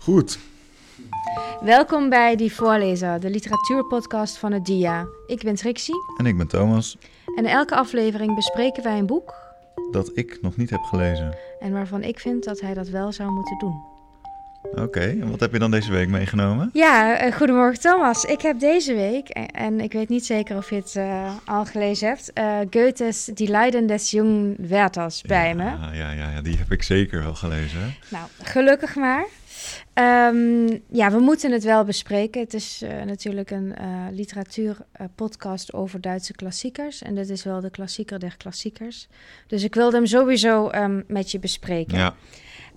Goed. Welkom bij Die Voorlezer, de literatuurpodcast van het DIA. Ik ben Trixie En ik ben Thomas, en in elke aflevering bespreken wij een boek dat ik nog niet heb gelezen. en waarvan ik vind dat hij dat wel zou moeten doen. Oké, en wat heb je dan deze week meegenomen? Ja, eh, goedemorgen Thomas. Ik heb deze week, en, en ik weet niet zeker of je het eh, al gelezen hebt, eh, Goethes Die Leiden des jungen Werthers bij me. Ja, ja, ja, die heb ik zeker wel gelezen. Nou, gelukkig maar. Ehm, ja, we moeten het wel bespreken. Het is eh, natuurlijk een eh literatuurpodcast over Duitse klassiekers. En dit is wel de klassieker der klassiekers. Dus ik wilde hem sowieso ehm, met je bespreken. Ja,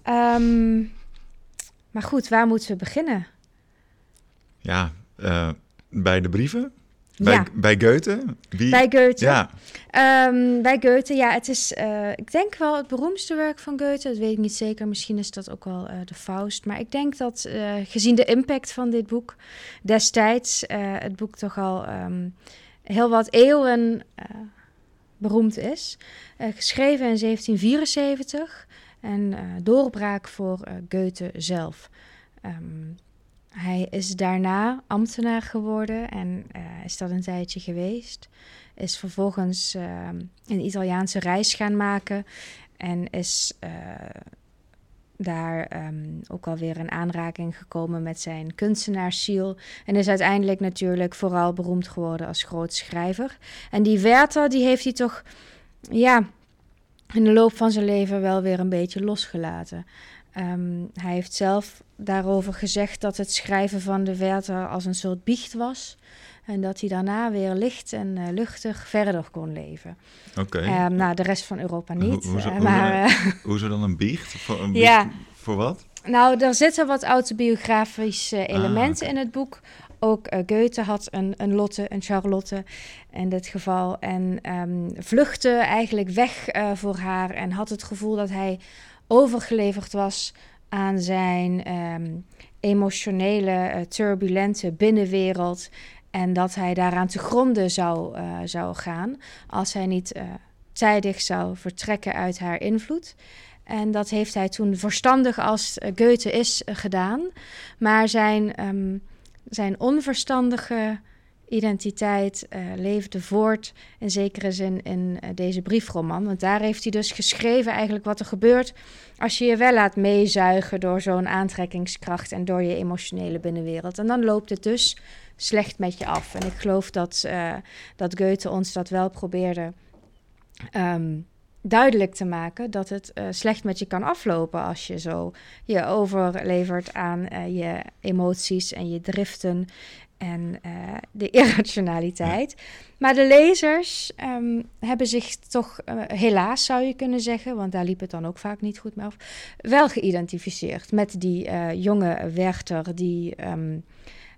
Ehm, maar goed, waar moeten we beginnen? ja eh, bij de brieven? Bij, Ja. bij Goethe? Wie? Bij Goethe. Ja, Ehm, bij Goethe, ja, het is, eh, ik denk wel het beroemdste werk van Goethe. Dat weet ik niet zeker. Misschien is dat ook wel eh, de Faust. Maar ik denk dat, eh, gezien de impact van dit boek destijds, het boek toch al ehm, heel wat eeuwen beroemd is. Geschreven in 1774 en doorbraak voor Goethe zelf. Ehm, hij is daarna ambtenaar geworden en eh, is dat een tijdje geweest. Is vervolgens eh, een Italiaanse reis gaan maken en is eh, daar ehm, ook alweer in aanraking gekomen met zijn kunstenaarsziel. En is uiteindelijk natuurlijk vooral beroemd geworden als groot schrijver. En die Werther, die heeft hij toch, ja, in de loop van zijn leven wel weer een beetje losgelaten. Ehm, hij heeft zelf daarover gezegd dat het schrijven van de Werther als een soort biecht was. En dat hij daarna weer licht en eh, luchtig verder kon leven. oké. Ehm, nou, de rest van Europa niet. hoezo- eh, hoezo- maar eh, Hoezo dan een biecht? Voor, een biecht Ja. voor wat? nou, er zitten wat autobiografische elementen Ah, oké. in het boek. Ook Goethe had een, een Lotte, een Charlotte in dit geval. En ehm, vluchtte eigenlijk weg voor haar. En had het gevoel dat hij overgeleverd was aan zijn ehm, emotionele, eh, turbulente binnenwereld. En dat hij daaraan te gronden zou, eh, zou gaan als hij niet eh, tijdig zou vertrekken uit haar invloed. En dat heeft hij toen verstandig als Goethe is gedaan. Maar zijn, ehm, zijn onverstandige identiteit eh, leefde voort in zekere zin in eh, deze briefroman. Want daar heeft hij dus geschreven eigenlijk wat er gebeurt als je je wel laat meezuigen door zo'n aantrekkingskracht en door je emotionele binnenwereld. En dan loopt het dus slecht met je af. En ik geloof dat, eh, dat Goethe ons dat wel probeerde ehm, duidelijk te maken. Dat het slecht met je kan aflopen als je zo je overlevert aan je emoties en je driften en eh, de irrationaliteit. Maar de lezers ehm, hebben zich toch, eh, helaas zou je kunnen zeggen, want daar liep het dan ook vaak niet goed mee af, wel geïdentificeerd met die eh, jonge Werther die ehm,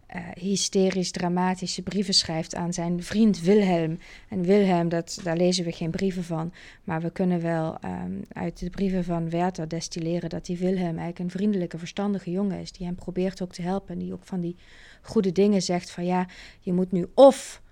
eh, hysterisch dramatische brieven schrijft aan zijn vriend Wilhelm. En Wilhelm, dat, daar lezen we geen brieven van, maar we kunnen wel ehm, uit de brieven van Werther destilleren dat die Wilhelm eigenlijk een vriendelijke, verstandige jongen is, die hem probeert ook te helpen en die ook van die goede dingen zegt van ja, je moet nu of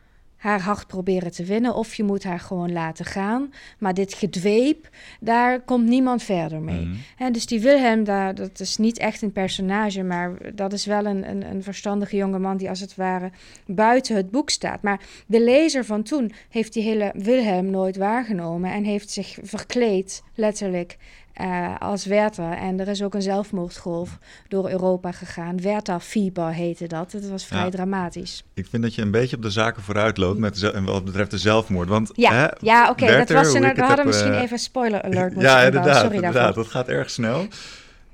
haar hart proberen te winnen of je moet haar gewoon laten gaan. Maar dit gedweep, daar komt niemand verder mee. Mhm. Hè, dus die Wilhelm, daar, dat is niet echt een personage, maar dat is wel een, een, een verstandige jongeman die als het ware buiten het boek staat. Maar de lezer van toen heeft die hele Wilhelm nooit waargenomen en heeft zich verkleed, letterlijk, eh, als Werther. En er is ook een zelfmoordgolf door Europa gegaan. Werther-fieber heette dat. Het was vrij Ja. dramatisch. Ik vind dat je een beetje op de zaken vooruit loopt met de, wat betreft de zelfmoord. Want, Ja, hè, ja oké. dat was we hadden heb, misschien eh, even spoiler alert moeten Ja, inderdaad, Sorry inderdaad. daarvoor. Dat gaat erg snel.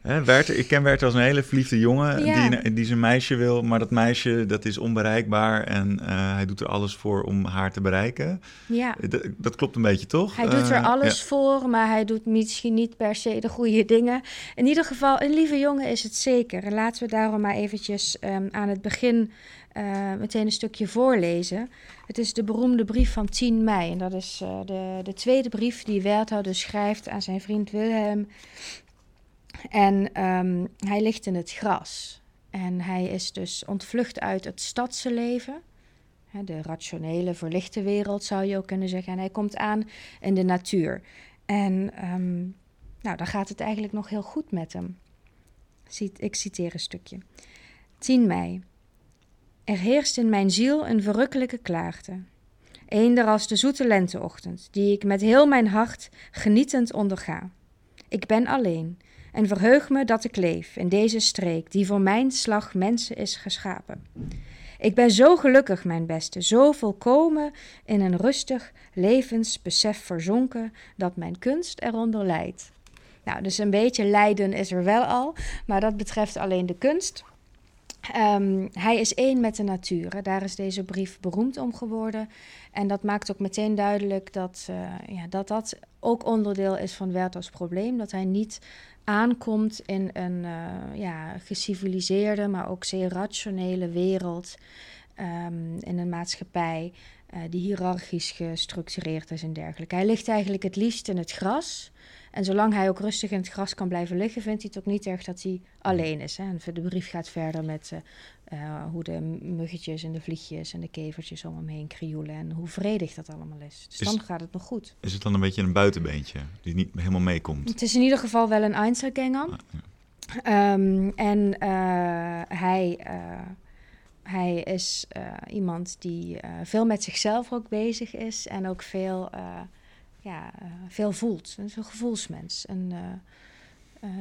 Hè, Werther, ik ken Werther als een hele verliefde jongen Ja. die, die zijn meisje wil, maar dat meisje dat is onbereikbaar en eh, hij doet er alles voor om haar te bereiken. Ja. Dat, dat klopt een beetje, toch? Hij doet er Eh, alles ja. voor, maar hij doet misschien niet per se de goede dingen. In ieder geval, een lieve jongen is het zeker. En laten we daarom maar eventjes ehm, aan het begin eh, meteen een stukje voorlezen. Het is de beroemde brief van 10 mei. En dat is eh, de, de tweede brief die Werther dus schrijft aan zijn vriend Wilhelm. En ehm, hij ligt in het gras. En hij is dus ontvlucht uit het stadse leven. De rationele, verlichte wereld zou je ook kunnen zeggen. En hij komt aan in de natuur. En ehm, nou, dan gaat het eigenlijk nog heel goed met hem. Ik citeer een stukje. 10 mei. Er heerst in mijn ziel een verrukkelijke klaarte. Eender als de zoete lenteochtend, die ik met heel mijn hart genietend onderga. Ik ben alleen en verheug me dat ik leef in deze streek die voor mijn slag mensen is geschapen. Ik ben zo gelukkig, mijn beste, zo volkomen in een rustig levensbesef verzonken dat mijn kunst eronder lijdt. Nou, dus een beetje lijden is er wel al, maar dat betreft alleen de kunst. Ehm, hij is één met de natuur. Daar is deze brief beroemd om geworden. En dat maakt ook meteen duidelijk dat uh, ja, dat, dat ook onderdeel is van Werthers probleem. Dat hij niet aankomt in een uh, ja, geciviliseerde, maar ook zeer rationele wereld. Um, in een maatschappij uh, die hiërarchisch gestructureerd is en dergelijke. Hij ligt eigenlijk het liefst in het gras. En zolang hij ook rustig in het gras kan blijven liggen, vindt hij het ook niet erg dat hij alleen is. Hè. En de brief gaat verder met uh, uh, hoe de muggetjes en de vliegjes en de kevertjes om hem heen krioelen en hoe vredig dat allemaal is. Dus is, dan gaat het nog goed. Is het dan een beetje een buitenbeentje die niet helemaal meekomt? Het is in ieder geval wel een Einzelganger. Ah, ja. um, en hij, hij is iemand die veel met zichzelf ook bezig is en ook veel ja, uh, veel voelt. Een gevoelsmens. En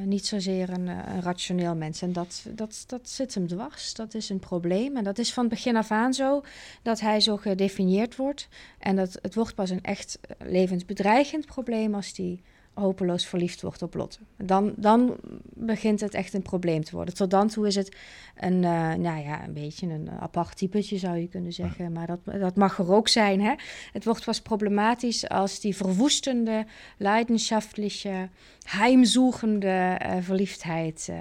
niet zozeer een, een, rationeel mens. En dat, dat, dat zit hem dwars. Dat is een probleem. En dat is van begin af aan zo dat hij zo gedefinieerd wordt. En dat, het wordt pas een echt levensbedreigend probleem als die hopeloos verliefd wordt op Lotte. Dan, dan begint het echt een probleem te worden. Tot dan toe is het een, uh, nou ja, een beetje een apart typetje, zou je kunnen zeggen. Maar dat, dat mag er ook zijn. Hè? Het wordt pas problematisch als die verwoestende, leidenschaftliche, heimzoekende uh, verliefdheid. Uh,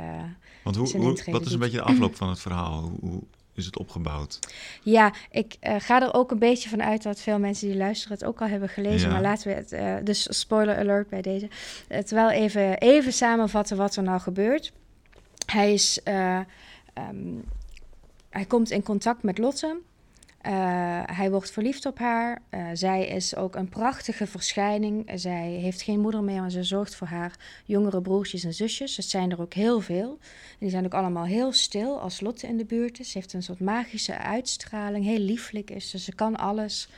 Want hoe, hoe, wat is een beetje de afloop van het verhaal? Hoe, is het opgebouwd? Ja, ik uh, ga er ook een beetje van uit dat veel mensen die luisteren het ook al hebben gelezen. Ja. Maar laten we het, uh, dus spoiler alert bij deze, het wel even, even samenvatten wat er nou gebeurt. Hij is, um, hij komt in contact met Lotte. Uh, hij wordt verliefd op haar. Uh, zij is ook een prachtige verschijning. Zij heeft geen moeder meer, maar ze zorgt voor haar jongere broertjes en zusjes. Het zijn er ook heel veel. En die zijn ook allemaal heel stil als Lotte in de buurt is. Ze heeft een soort magische uitstraling. Heel lieflijk is ze. Ze kan alles.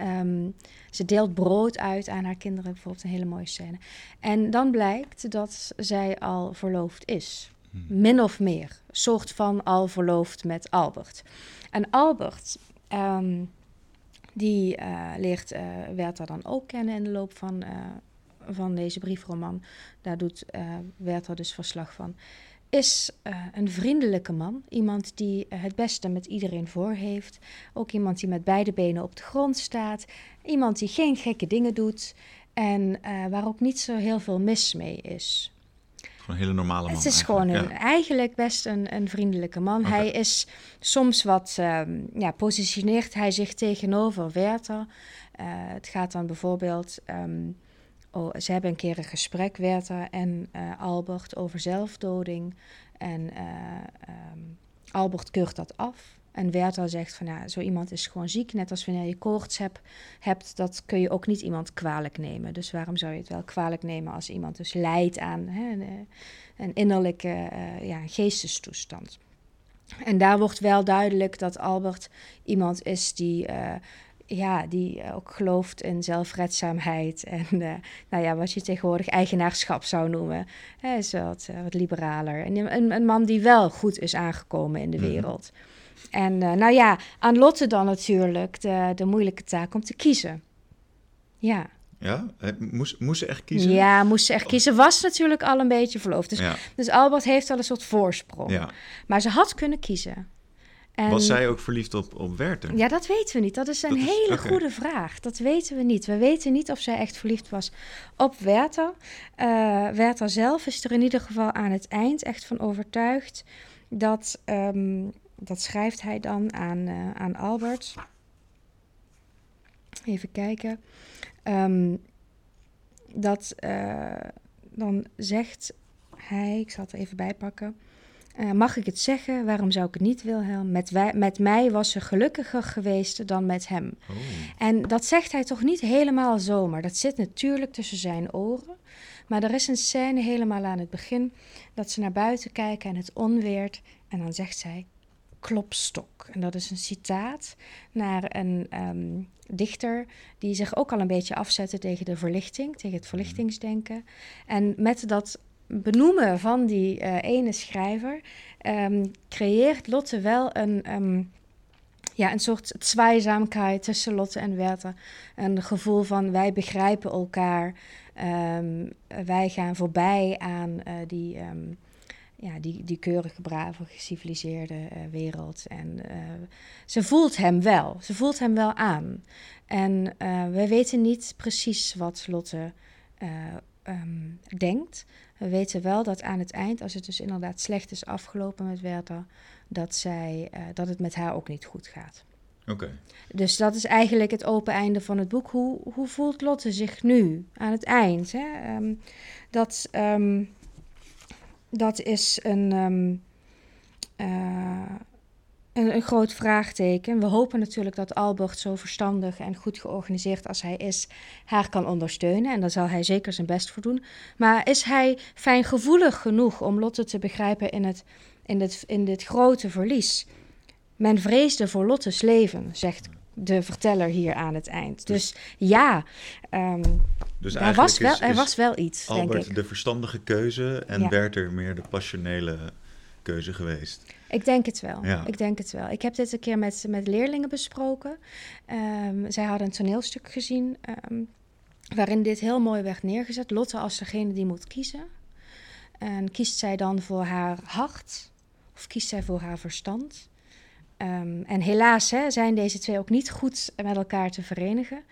Um, ze deelt brood uit aan haar kinderen, bijvoorbeeld een hele mooie scène. En dan blijkt dat zij al verloofd is. Hmm. Min of meer. Soort van al verloofd met Albert. En Albert Um, die uh, leert uh, Werther dan ook kennen in de loop van, uh, van deze briefroman. Daar doet Werther dus verslag van. Is een vriendelijke man. Iemand die het beste met iedereen voor heeft. Ook iemand die met beide benen op de grond staat. Iemand die geen gekke dingen doet. En waar ook niet zo heel veel mis mee is. Gewoon een hele normale man. Het is gewoon een, ja. eigenlijk best een, een vriendelijke man. Okay. Hij is soms wat, um, ja, positioneert hij zich tegenover Werther. Uh, het gaat dan bijvoorbeeld, um, oh, ze hebben een keer een gesprek, Werther en uh, Albert, over zelfdoding. En uh, um, Albert keurt dat af. En Werther zegt van ja, zo iemand is gewoon ziek. Net als wanneer je koorts heb, hebt, dat kun je ook niet iemand kwalijk nemen. Dus waarom zou je het wel kwalijk nemen als iemand dus lijdt aan hè, een, een, innerlijke uh, ja, geestestoestand. En daar wordt wel duidelijk dat Albert iemand is die, uh, ja, die ook gelooft in zelfredzaamheid. En uh, nou ja, wat je tegenwoordig eigenaarschap zou noemen. Hij is wat, wat liberaler. En een, een, man die wel goed is aangekomen in de wereld. Mm. En uh, nou ja, aan Lotte dan natuurlijk de, de moeilijke taak om te kiezen. Ja. Ja? Moest, moest ze echt kiezen? Ja, moest ze echt kiezen. Was natuurlijk al een beetje verloofd. Dus, ja. dus Albert heeft al een soort voorsprong. Ja. Maar ze had kunnen kiezen. En, was zij ook verliefd op, op Werther? Ja, dat weten we niet. Dat is een dat hele is, okay. goede vraag. Dat weten we niet. We weten niet of zij echt verliefd was op Werther. Uh, Werther zelf is er in ieder geval aan het eind echt van overtuigd dat um, dat schrijft hij dan aan, uh, aan Albert. Even kijken. Um, dat uh, dan zegt hij, ik zal het er even bijpakken. Uh, mag ik het zeggen? Waarom zou ik het niet, Wilhelm? Met, wij, met mij was ze gelukkiger geweest dan met hem. Oh. En dat zegt hij toch niet helemaal zomaar. Dat zit natuurlijk tussen zijn oren. Maar er is een scène helemaal aan het begin dat ze naar buiten kijken en het onweert. En dan zegt zij: klopstok. En dat is een citaat naar een ehm, dichter die zich ook al een beetje afzette tegen de verlichting, tegen het verlichtingsdenken. En met dat benoemen van die uh, ene schrijver um, creëert Lotte wel een, um, ja, een soort zwaaizaamheid tussen Lotte en Werther. Een gevoel van wij begrijpen elkaar, wij gaan voorbij aan uh, die ja, die, die keurige, brave, geciviliseerde uh, wereld. En uh, ze voelt hem wel. Ze voelt hem wel aan. En uh, we weten niet precies wat Lotte um, denkt. We weten wel dat aan het eind, als het dus inderdaad slecht is afgelopen met Werther, dat, zij, dat het met haar ook niet goed gaat. Oké. Dus dat is eigenlijk het open einde van het boek. Hoe, hoe voelt Lotte zich nu aan het eind? Hè? Um, dat. Um, dat is een, um, uh, een, een, groot vraagteken. We hopen natuurlijk dat Albert zo verstandig en goed georganiseerd als hij is, haar kan ondersteunen. En daar zal hij zeker zijn best voor doen. Maar is hij fijngevoelig genoeg om Lotte te begrijpen in, het, in, het, in dit grote verlies? Men vreesde voor Lottes leven, zegt de verteller hier aan het eind. Dus, ja, um, dus er, was wel, er was wel iets, Albert denk ik. de verstandige keuze en ja. Werther meer de passionele keuze geweest. Ik denk het wel. Ja. Ik denk het wel. Ik heb dit een keer met, met leerlingen besproken. Um, zij hadden een toneelstuk gezien um, waarin dit heel mooi werd neergezet. Lotte als degene die moet kiezen. En kiest zij dan voor haar hart of kiest zij voor haar verstand? Um, en helaas hè, zijn deze twee ook niet goed met elkaar te verenigen.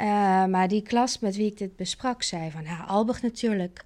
Uh, maar die klas met wie ik dit besprak zei van, ja, Albert natuurlijk.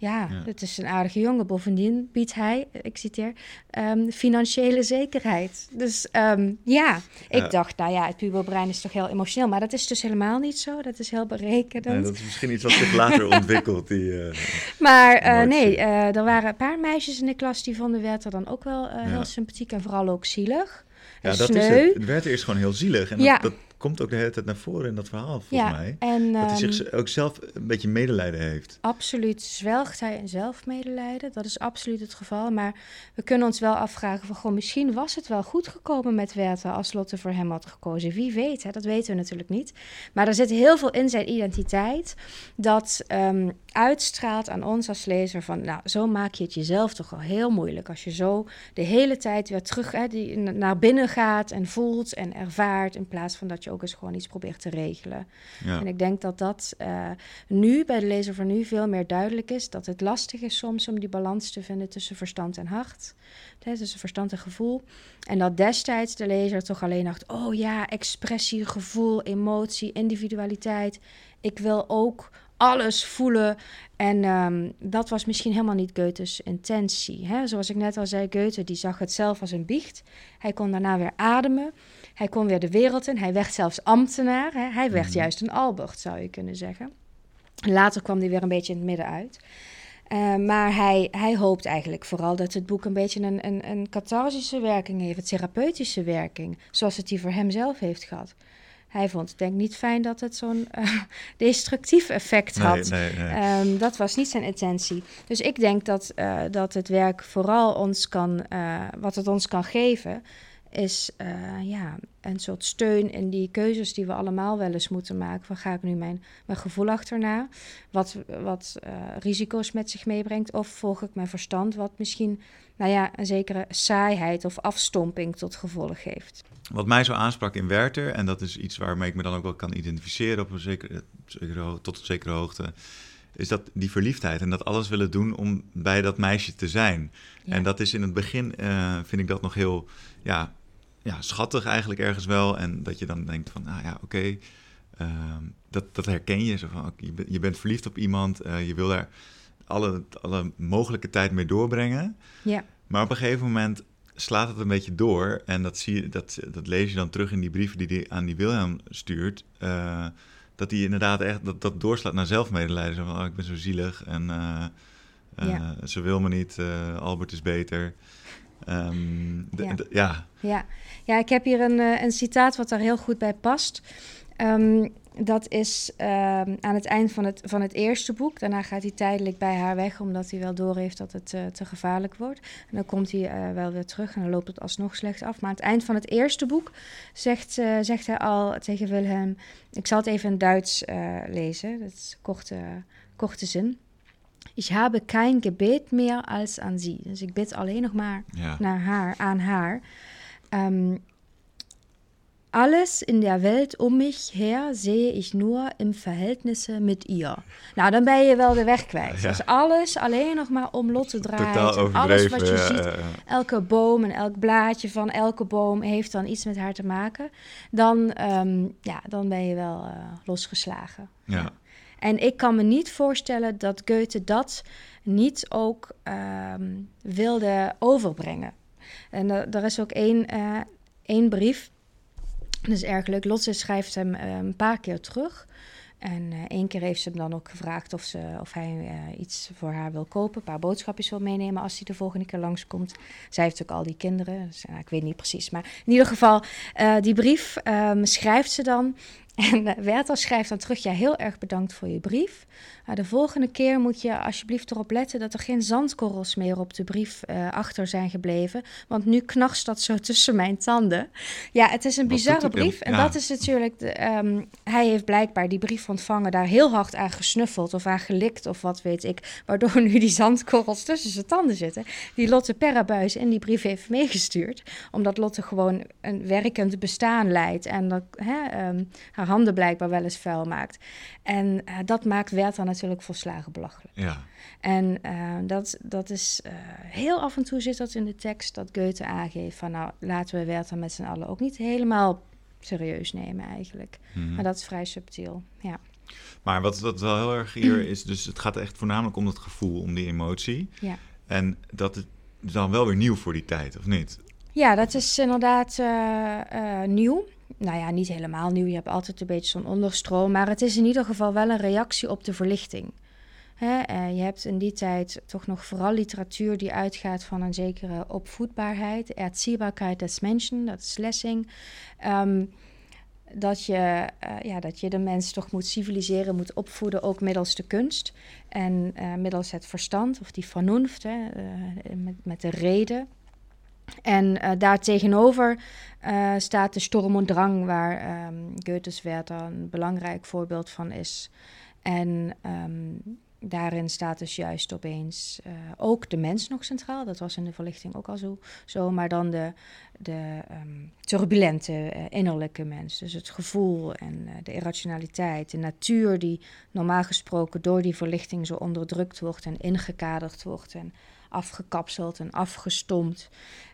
Ja, ja, het is een aardige jongen. Bovendien biedt hij, ik citeer, um, financiële zekerheid. Dus um, ja, ik dacht, nou ja, het puberbrein is toch heel emotioneel. Maar dat is dus helemaal niet zo. Dat is heel berekenend. Nee, dat is misschien iets wat zich later ontwikkelt. Die, uh, maar uh, nee, uh, er waren een paar meisjes in de klas die vonden Werther dan ook wel ja. heel sympathiek en vooral ook zielig. Ja, dat sneu. is het. Werther is gewoon heel zielig. En dat, dat komt ook de hele tijd naar voren in dat verhaal, volgens ja, mij. En, dat hij zich ook zelf een beetje medelijden heeft. Absoluut. Zwelgt hij in zelfmedelijden? Dat is absoluut het geval. Maar we kunnen ons wel afvragen van... Goh, misschien was het wel goed gekomen met Werther... als Lotte voor hem had gekozen. Wie weet, hè? dat weten we natuurlijk niet. Maar er zit heel veel in zijn identiteit... dat um, uitstraalt aan ons als lezer van... nou, zo maak je het jezelf toch wel heel moeilijk... als je zo de hele tijd weer terug hè, die, naar binnen gaat... en voelt en ervaart... in plaats van dat je ook eens gewoon iets probeert te regelen. Ja. En ik denk dat dat uh, nu bij de lezer van nu veel meer duidelijk is. Dat het lastig is soms om die balans te vinden tussen verstand en hart. Hè, tussen verstand en gevoel. En dat destijds de lezer toch alleen dacht: oh ja, expressie, gevoel, emotie, individualiteit. Ik wil ook alles voelen. En um, dat was misschien helemaal niet Goethes intentie. Hè? Zoals ik net al zei, Goethe die zag het zelf als een biecht. Hij kon daarna weer ademen. Hij kon weer de wereld in. Hij werd zelfs ambtenaar. Hè? Hij werd mm. juist een Albert, zou je kunnen zeggen. Later kwam hij weer een beetje in het midden uit. Uh, maar hij, hij hoopt eigenlijk vooral dat het boek een beetje een, een, een catharsische werking heeft, een therapeutische werking, zoals het die voor hem zelf heeft gehad. Hij vond het denk ik niet fijn dat het zo'n uh, destructief effect had. Nee, nee, nee. Um, dat was niet zijn intentie. Dus ik denk dat, uh, dat het werk vooral ons kan, uh, wat het ons kan geven, is ja, een soort steun in die keuzes die we allemaal wel eens moeten maken. Van ga ik nu mijn, mijn gevoel achterna, wat, wat risico's met zich meebrengt, of volg ik mijn verstand, wat misschien nou ja, een zekere saaiheid of afstomping tot gevolg heeft. Wat mij zo aansprak in Werther, en dat is iets waarmee ik me dan ook wel kan identificeren op een zekere, tot een zekere hoogte, is dat die verliefdheid en dat alles willen doen om bij dat meisje te zijn. Ja. En dat is in het begin, uh, vind ik dat nog heel ja, ja, schattig eigenlijk ergens wel. En dat je dan denkt van, nou ja, oké, okay, uh, dat, dat herken je. Zo van, je, je bent verliefd op iemand, uh, je wil daar alle, alle mogelijke tijd mee doorbrengen. Ja. Maar op een gegeven moment slaat het een beetje door. En dat, zie je, dat, dat lees je dan terug in die brieven die hij aan die Wilhelm stuurt. Uh, dat hij inderdaad echt dat, dat doorslaat naar zelfmedelijden. Zo van, oh, ik ben zo zielig. En uh, Uh, Ze wil me niet, Albert is beter. Um, ja. ja. ja. Ja. ik heb hier een, een citaat wat daar heel goed bij past. Um, dat is ehm, aan het eind van het, van het eerste boek. Daarna gaat hij tijdelijk bij haar weg, omdat hij wel doorheeft dat het uh, te gevaarlijk wordt. En dan komt hij uh, wel weer terug en dan loopt het alsnog slecht af. Maar aan het eind van het eerste boek zegt, uh, zegt hij al tegen Wilhelm... Ik zal het even in Duits lezen, dat is korte, korte zin. Ik habe kein Gebet meer als aan sie. Dus ik bid alleen nog maar ja. naar haar, aan haar. Um, Alles in der Welt um mich her sehe ich nur im Verhältnisse mit ihr. Nou, dan ben je wel de weg kwijt. Ja. Als alles alleen nog maar om Lotte draait. alles wat je ziet, elke boom en elk blaadje van elke boom heeft dan iets met haar te maken. Dan, um, ja, dan ben je wel uh, losgeslagen. Ja. En ik kan me niet voorstellen dat Goethe dat niet ook um, wilde overbrengen. En er is ook één, uh, één brief dat is erg leuk. Lotte schrijft hem uh, een paar keer terug. En uh, één keer heeft ze hem dan ook gevraagd of, ze, of hij uh, iets voor haar wil kopen. Een paar boodschapjes wil meenemen als hij de volgende keer langskomt. Zij heeft ook al die kinderen. Dus, ik weet niet precies. Maar in ieder geval, die brief um, schrijft ze dan. En uh, Werther schrijft dan terug: Ja, heel erg bedankt voor je brief. Uh, de volgende keer moet je alsjeblieft erop letten dat er geen zandkorrels meer op de brief uh, achter zijn gebleven. Want nu knarst dat zo tussen mijn tanden. Ja, het is een bizarre brief. En dat is natuurlijk. De, um, hij heeft blijkbaar die brief ontvangen, daar heel hard aan gesnuffeld of aan gelikt of wat weet ik. Waardoor nu die zandkorrels tussen zijn tanden zitten. Die Lotte Perrabuis in die brief heeft meegestuurd. Omdat Lotte gewoon een werkend bestaan leidt. En dat hè, um, haar handen blijkbaar wel eens vuil maakt. En uh, dat maakt Werther natuurlijk volslagen belachelijk. Ja. En uh, dat, dat is uh, heel af en toe zit dat in de tekst dat Goethe aangeeft van nou laten we Werther met z'n allen ook niet helemaal serieus nemen eigenlijk. Mm -hmm. Maar dat is vrij subtiel. Ja. Maar wat, wat wel heel erg hier is, dus het gaat echt voornamelijk om dat gevoel, om die emotie. Ja. En dat is dan wel weer nieuw voor die tijd, of niet? Ja, dat is inderdaad nieuw nou ja, niet helemaal nieuw. Je hebt altijd een beetje zo'n onderstroom. Maar het is in ieder geval wel een reactie op de verlichting. Hè? Uh, je hebt in die tijd toch nog vooral literatuur die uitgaat van een zekere opvoedbaarheid. Erziehbarkeit des Menschen, dat is Lessing. Um, dat je, uh, ja, dat je de mens toch moet civiliseren, moet opvoeden, ook middels de kunst. En uh, middels het verstand, of die vernunft, met, met de reden. En uh, daar tegenover uh, staat de Sturm und Drang, waar um, Goethes Werther een belangrijk voorbeeld van is. En um, daarin staat dus juist opeens uh, ook de mens nog centraal. Dat was in de verlichting ook al zo, zo maar dan de, de um, turbulente innerlijke mens. Dus het gevoel en de irrationaliteit, de natuur die normaal gesproken door die verlichting zo onderdrukt wordt en ingekaderd wordt en afgekapseld en afgestompt.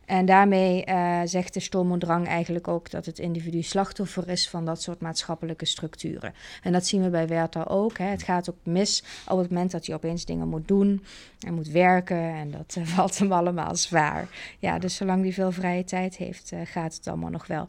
En daarmee uh, zegt de Stormondrang eigenlijk ook dat het individu slachtoffer is van dat soort maatschappelijke structuren. En dat zien we bij Werther ook. Hè. Het gaat ook mis op het moment dat hij opeens dingen moet doen en moet werken. En dat uh, valt hem allemaal zwaar. Ja, dus zolang hij veel vrije tijd heeft, uh, gaat het allemaal nog wel.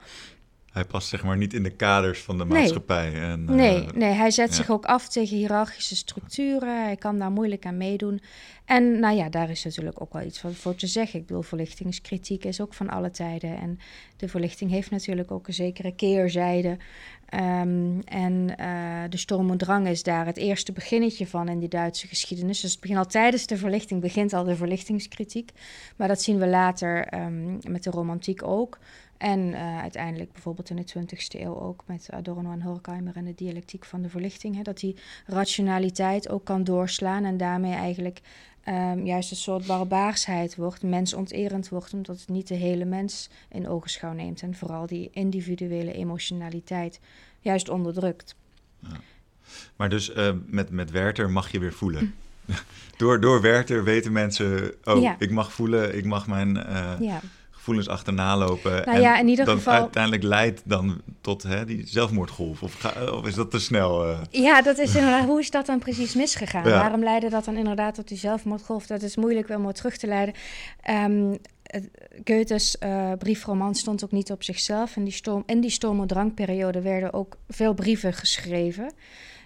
Hij past zeg maar niet in de kaders van de maatschappij. Nee, en, nee, nee, hij zet ja. zich ook af tegen hiërarchische structuren. Hij kan daar moeilijk aan meedoen. En nou ja, daar is natuurlijk ook wel iets voor te zeggen. Ik bedoel, verlichtingskritiek is ook van alle tijden. En de verlichting heeft natuurlijk ook een zekere keerzijde. Um, en uh, de Storm und Drang is daar het eerste beginnetje van in die Duitse geschiedenis. Dus het begint al tijdens de verlichting, begint al de verlichtingskritiek. Maar dat zien we later um, met de romantiek ook. En uh, uiteindelijk bijvoorbeeld in de 20e eeuw ook met Adorno en Horkheimer en de dialectiek van de verlichting. Hè, dat die rationaliteit ook kan doorslaan en daarmee eigenlijk um, juist een soort barbaarsheid wordt, mensonterend wordt, omdat het niet de hele mens in ogenschouw neemt en vooral die individuele emotionaliteit juist onderdrukt. Ja. Maar dus uh, met, met Werther mag je weer voelen. door, door Werther weten mensen, oh, ja. ik mag voelen, ik mag mijn uh, ja. Gevoelens achterna lopen. Nou en ja, in ieder dat geval... uiteindelijk leidt dan tot hè, die zelfmoordgolf. Of, ga, of is dat te snel? Uh... Ja, dat is inderdaad, hoe is dat dan precies misgegaan? Waarom leidde dat dan inderdaad tot die zelfmoordgolf? Dat is moeilijk wel maar terug te leiden. Um, Goethes uh, briefroman stond ook niet op zichzelf. In die, storm, in die storm- en drankperiode werden ook veel brieven geschreven.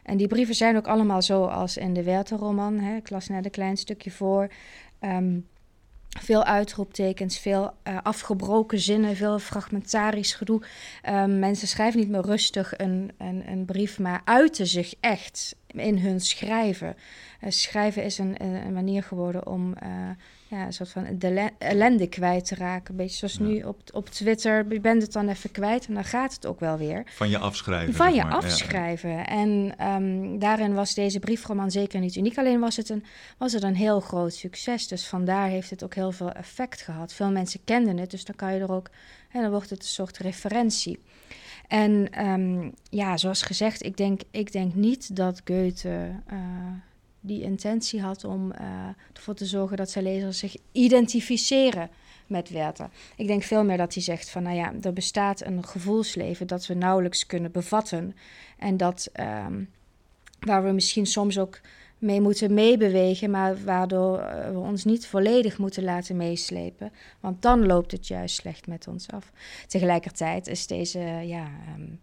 En die brieven zijn ook allemaal zo als in de Werther-roman. Ik las net een klein stukje voor. Ehm, veel uitroeptekens, veel uh, afgebroken zinnen, veel fragmentarisch gedoe. Um, mensen schrijven niet meer rustig een, een, een, brief, maar uiten zich echt in hun schrijven. Uh, schrijven is een, een, manier geworden om uh, ja, een soort van de ellende kwijt te raken. Een beetje zoals nu op, op Twitter. Je bent het dan even kwijt en dan gaat het ook wel weer. Van je afschrijven. Van je afschrijven. En um, daarin was deze briefroman zeker niet uniek. Alleen was het, een, was het een heel groot succes. Dus vandaar heeft het ook heel veel effect gehad. Veel mensen kenden het, dus dan kan je er ook... En dan wordt het een soort referentie. En um, ja, zoals gezegd, ik denk, ik denk niet dat Goethe... Uh, die intentie had om uh, ervoor te zorgen dat zijn lezers zich identificeren met Werther. Ik denk veel meer dat hij zegt van, nou ja, er bestaat een gevoelsleven dat we nauwelijks kunnen bevatten. En dat, um, waar we misschien soms ook mee moeten meebewegen, maar waardoor uh, we ons niet volledig moeten laten meeslepen. Want dan loopt het juist slecht met ons af. Tegelijkertijd is deze, ja... Um,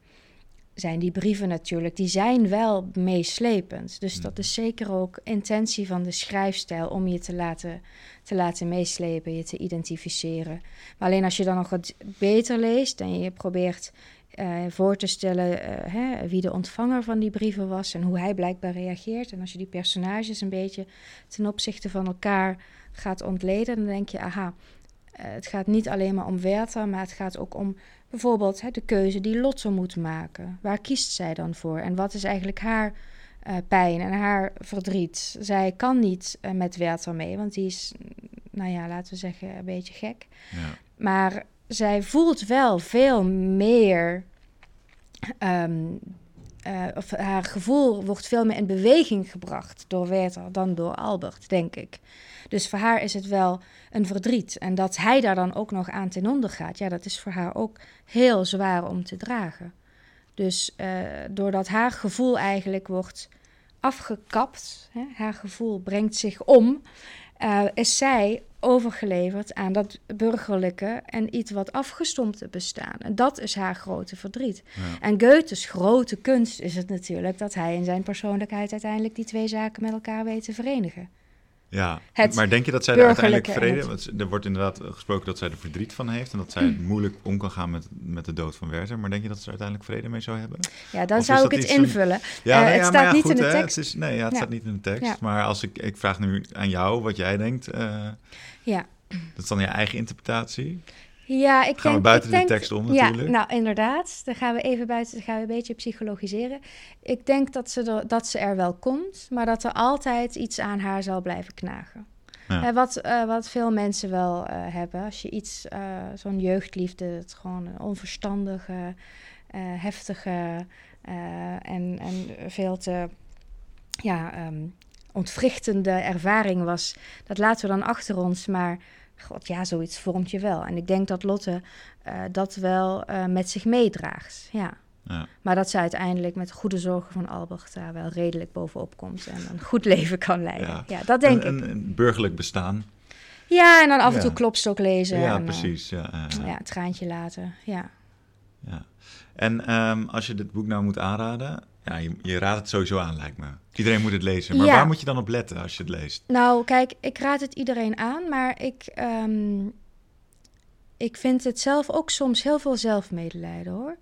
zijn die brieven natuurlijk, die zijn wel meeslepend. Dus dat mm. is zeker ook intentie van de schrijfstijl om je te laten, te laten meeslepen, je te identificeren. Maar alleen als je dan nog wat beter leest en je probeert uh, voor te stellen uh, hè, wie de ontvanger van die brieven was en hoe hij blijkbaar reageert. En als je die personages een beetje ten opzichte van elkaar gaat ontleden, dan denk je, aha, uh, het gaat niet alleen maar om Werther, maar het gaat ook om Bijvoorbeeld hè, de keuze die Lotte moet maken. Waar kiest zij dan voor? En wat is eigenlijk haar uh, pijn en haar verdriet? Zij kan niet uh, met Werther mee, want die is, nou ja, laten we zeggen, een beetje gek. Ja. Maar zij voelt wel veel meer. Um, uh, of haar gevoel wordt veel meer in beweging gebracht door Werther dan door Albert, denk ik. Dus voor haar is het wel een verdriet. En dat hij daar dan ook nog aan ten onder gaat, ja, dat is voor haar ook heel zwaar om te dragen. Dus uh, doordat haar gevoel eigenlijk wordt afgekapt, hè, haar gevoel brengt zich om, uh, is zij overgeleverd aan dat burgerlijke en iets wat afgestompte bestaan. En dat is haar grote verdriet. Ja. En Goethes grote kunst is het natuurlijk dat hij in zijn persoonlijkheid uiteindelijk die twee zaken met elkaar weet te verenigen. Ja, maar denk je dat zij er uiteindelijk vrede... Want er wordt inderdaad gesproken dat zij er verdriet van heeft... en dat zij mm. moeilijk om kan gaan met, met de dood van Werther. Maar denk je dat ze er uiteindelijk vrede mee zou hebben? Ja, dan zou ik het invullen. Ja, uh, het staat ja, niet goed, in de tekst. Het is, nee, ja, het staat niet in de tekst. Maar als ik, ik vraag nu aan jou wat jij denkt... Uh, ja. Dat is dan je eigen interpretatie? Ja, ik gaan we buiten de tekst om natuurlijk. Ja, nou inderdaad. Dan gaan we even buiten, dan gaan we een beetje psychologiseren. Ik denk dat ze, er, dat ze er wel komt, maar dat er altijd iets aan haar zal blijven knagen. Ja. wat, uh, wat veel mensen wel uh, hebben. Als je iets, uh, zo'n jeugdliefde, het gewoon een onverstandige, heftige en, en veel te ja, um, ontwrichtende ervaring was. Dat laten we dan achter ons, maar God, ja, zoiets vormt je wel. En ik denk dat Lotte uh, dat wel uh, met zich meedraagt. Ja. ja. Maar dat ze uiteindelijk met goede zorgen van Albert daar wel redelijk bovenop komt en een goed leven kan leiden. Ja, ja dat denk een, ik. Een burgerlijk bestaan. Ja, en dan af en toe klopstok lezen. Ja, en, precies. Ja, ja, het traantje laten. Ja. ja. En um, als je dit boek nou moet aanraden, ja, je, je, raadt het sowieso aan, lijkt me. Iedereen moet het lezen. Maar waar moet je dan op letten als je het leest? Nou, kijk, ik raad het iedereen aan, maar ik, um, ik vind het zelf ook soms heel veel zelfmedelijden hoor.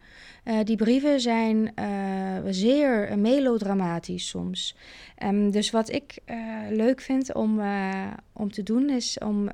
Uh, die brieven zijn uh, zeer melodramatisch soms. Um, dus wat ik uh, leuk vind om, om te doen is om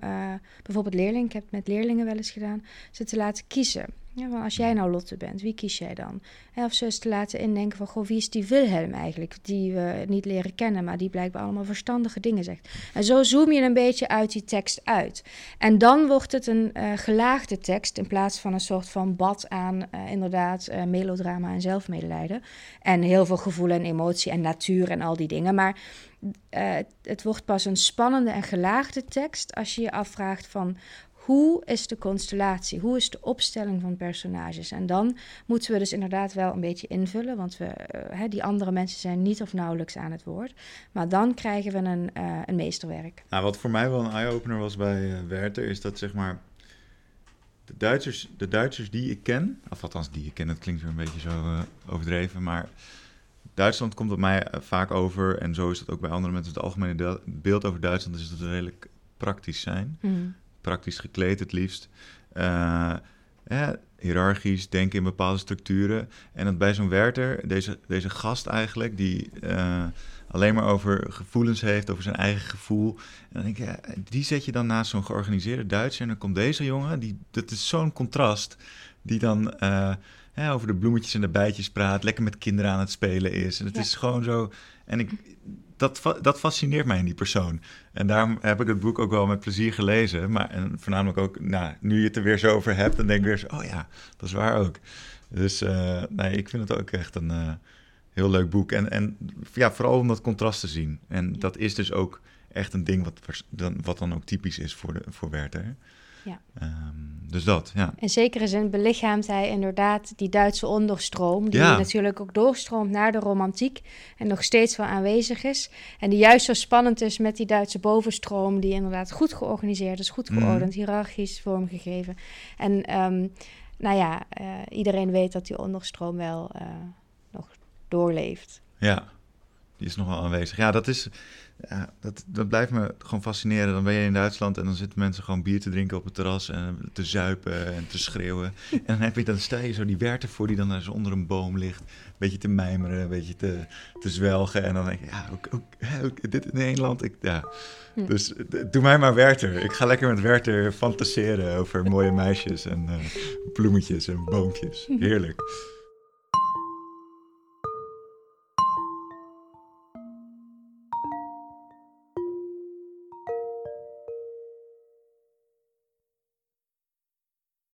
bijvoorbeeld leerlingen, ik heb het met leerlingen wel eens gedaan, ze te laten kiezen. Ja, als jij nou Lotte bent, wie kies jij dan? Of ze eens te laten indenken van, goh, wie is die Wilhelm eigenlijk? Die we niet leren kennen, maar die blijkbaar allemaal verstandige dingen zegt. En zo zoom je een beetje uit die tekst uit. En dan wordt het een uh, gelaagde tekst in plaats van een soort van bad aan, uh, inderdaad, uh, melodrama en zelfmedelijden. En heel veel gevoel en emotie en natuur en al die dingen. Maar het wordt pas een spannende en gelaagde tekst als je je afvraagt van hoe is de constellatie? Hoe is de opstelling van personages? En dan moeten we dus inderdaad wel een beetje invullen, want we, uh, die andere mensen zijn niet of nauwelijks aan het woord. Maar dan krijgen we een, uh, een meesterwerk. Nou, wat voor mij wel een eye-opener was bij uh, Werther, is dat zeg maar. De Duitsers, de Duitsers die ik ken, of althans die ik ken, dat klinkt weer een beetje zo overdreven, maar Duitsland komt op mij eh, vaak over, en zo is het ook bij andere mensen. Het algemene beeld over Duitsland is dat we redelijk praktisch zijn. Mm. Praktisch gekleed het liefst. Uh, ja, hiërarchisch denken in bepaalde structuren. En dat bij zo'n werter, deze, deze gast eigenlijk, die uh, alleen maar over gevoelens heeft, over zijn eigen gevoel. En dan denk je, ja, die zet je dan naast zo'n georganiseerde Duitser. En dan komt deze jongen, die, dat is zo'n contrast, die dan uh, ja, over de bloemetjes en de bijtjes praat, lekker met kinderen aan het spelen is. En het is gewoon zo. En ik, dat, dat fascineert mij in die persoon. En daarom heb ik het boek ook wel met plezier gelezen. Maar en voornamelijk ook, nou, nu je het er weer zo over hebt, dan denk ik weer zo, oh ja, dat is waar ook. Dus uh, nee, ik vind het ook echt een uh, heel leuk boek. En, en ja, vooral om dat contrast te zien. En dat is dus ook echt een ding wat, wat dan ook typisch is voor, de, voor Werther. Ja. Um, dus dat, ja. In zekere zin belichaamt hij inderdaad die Duitse onderstroom, die ja. natuurlijk ook doorstroomt naar de romantiek en nog steeds wel aanwezig is. En die juist zo spannend is met die Duitse bovenstroom, die inderdaad goed georganiseerd is, goed geordend, mm. hiërarchisch vormgegeven. En um, nou ja, uh, iedereen weet dat die onderstroom wel uh, nog doorleeft. Ja, die is nog wel aanwezig. Ja, dat is ja, dat, dat blijft me gewoon fascineren. Dan ben je in Duitsland en dan zitten mensen gewoon bier te drinken op het terras en te zuipen en te schreeuwen. En dan heb je dan sta je zo die Werter voor die dan daar zo onder een boom ligt, een beetje te mijmeren, een beetje te, te zwelgen. En dan denk je, ja, ook, ook, ook dit in Nederland, ik, ja. Hm. Dus doe mij maar Werter. Ik ga lekker met Werter fantaseren over mooie meisjes en uh, bloemetjes en boompjes. Heerlijk.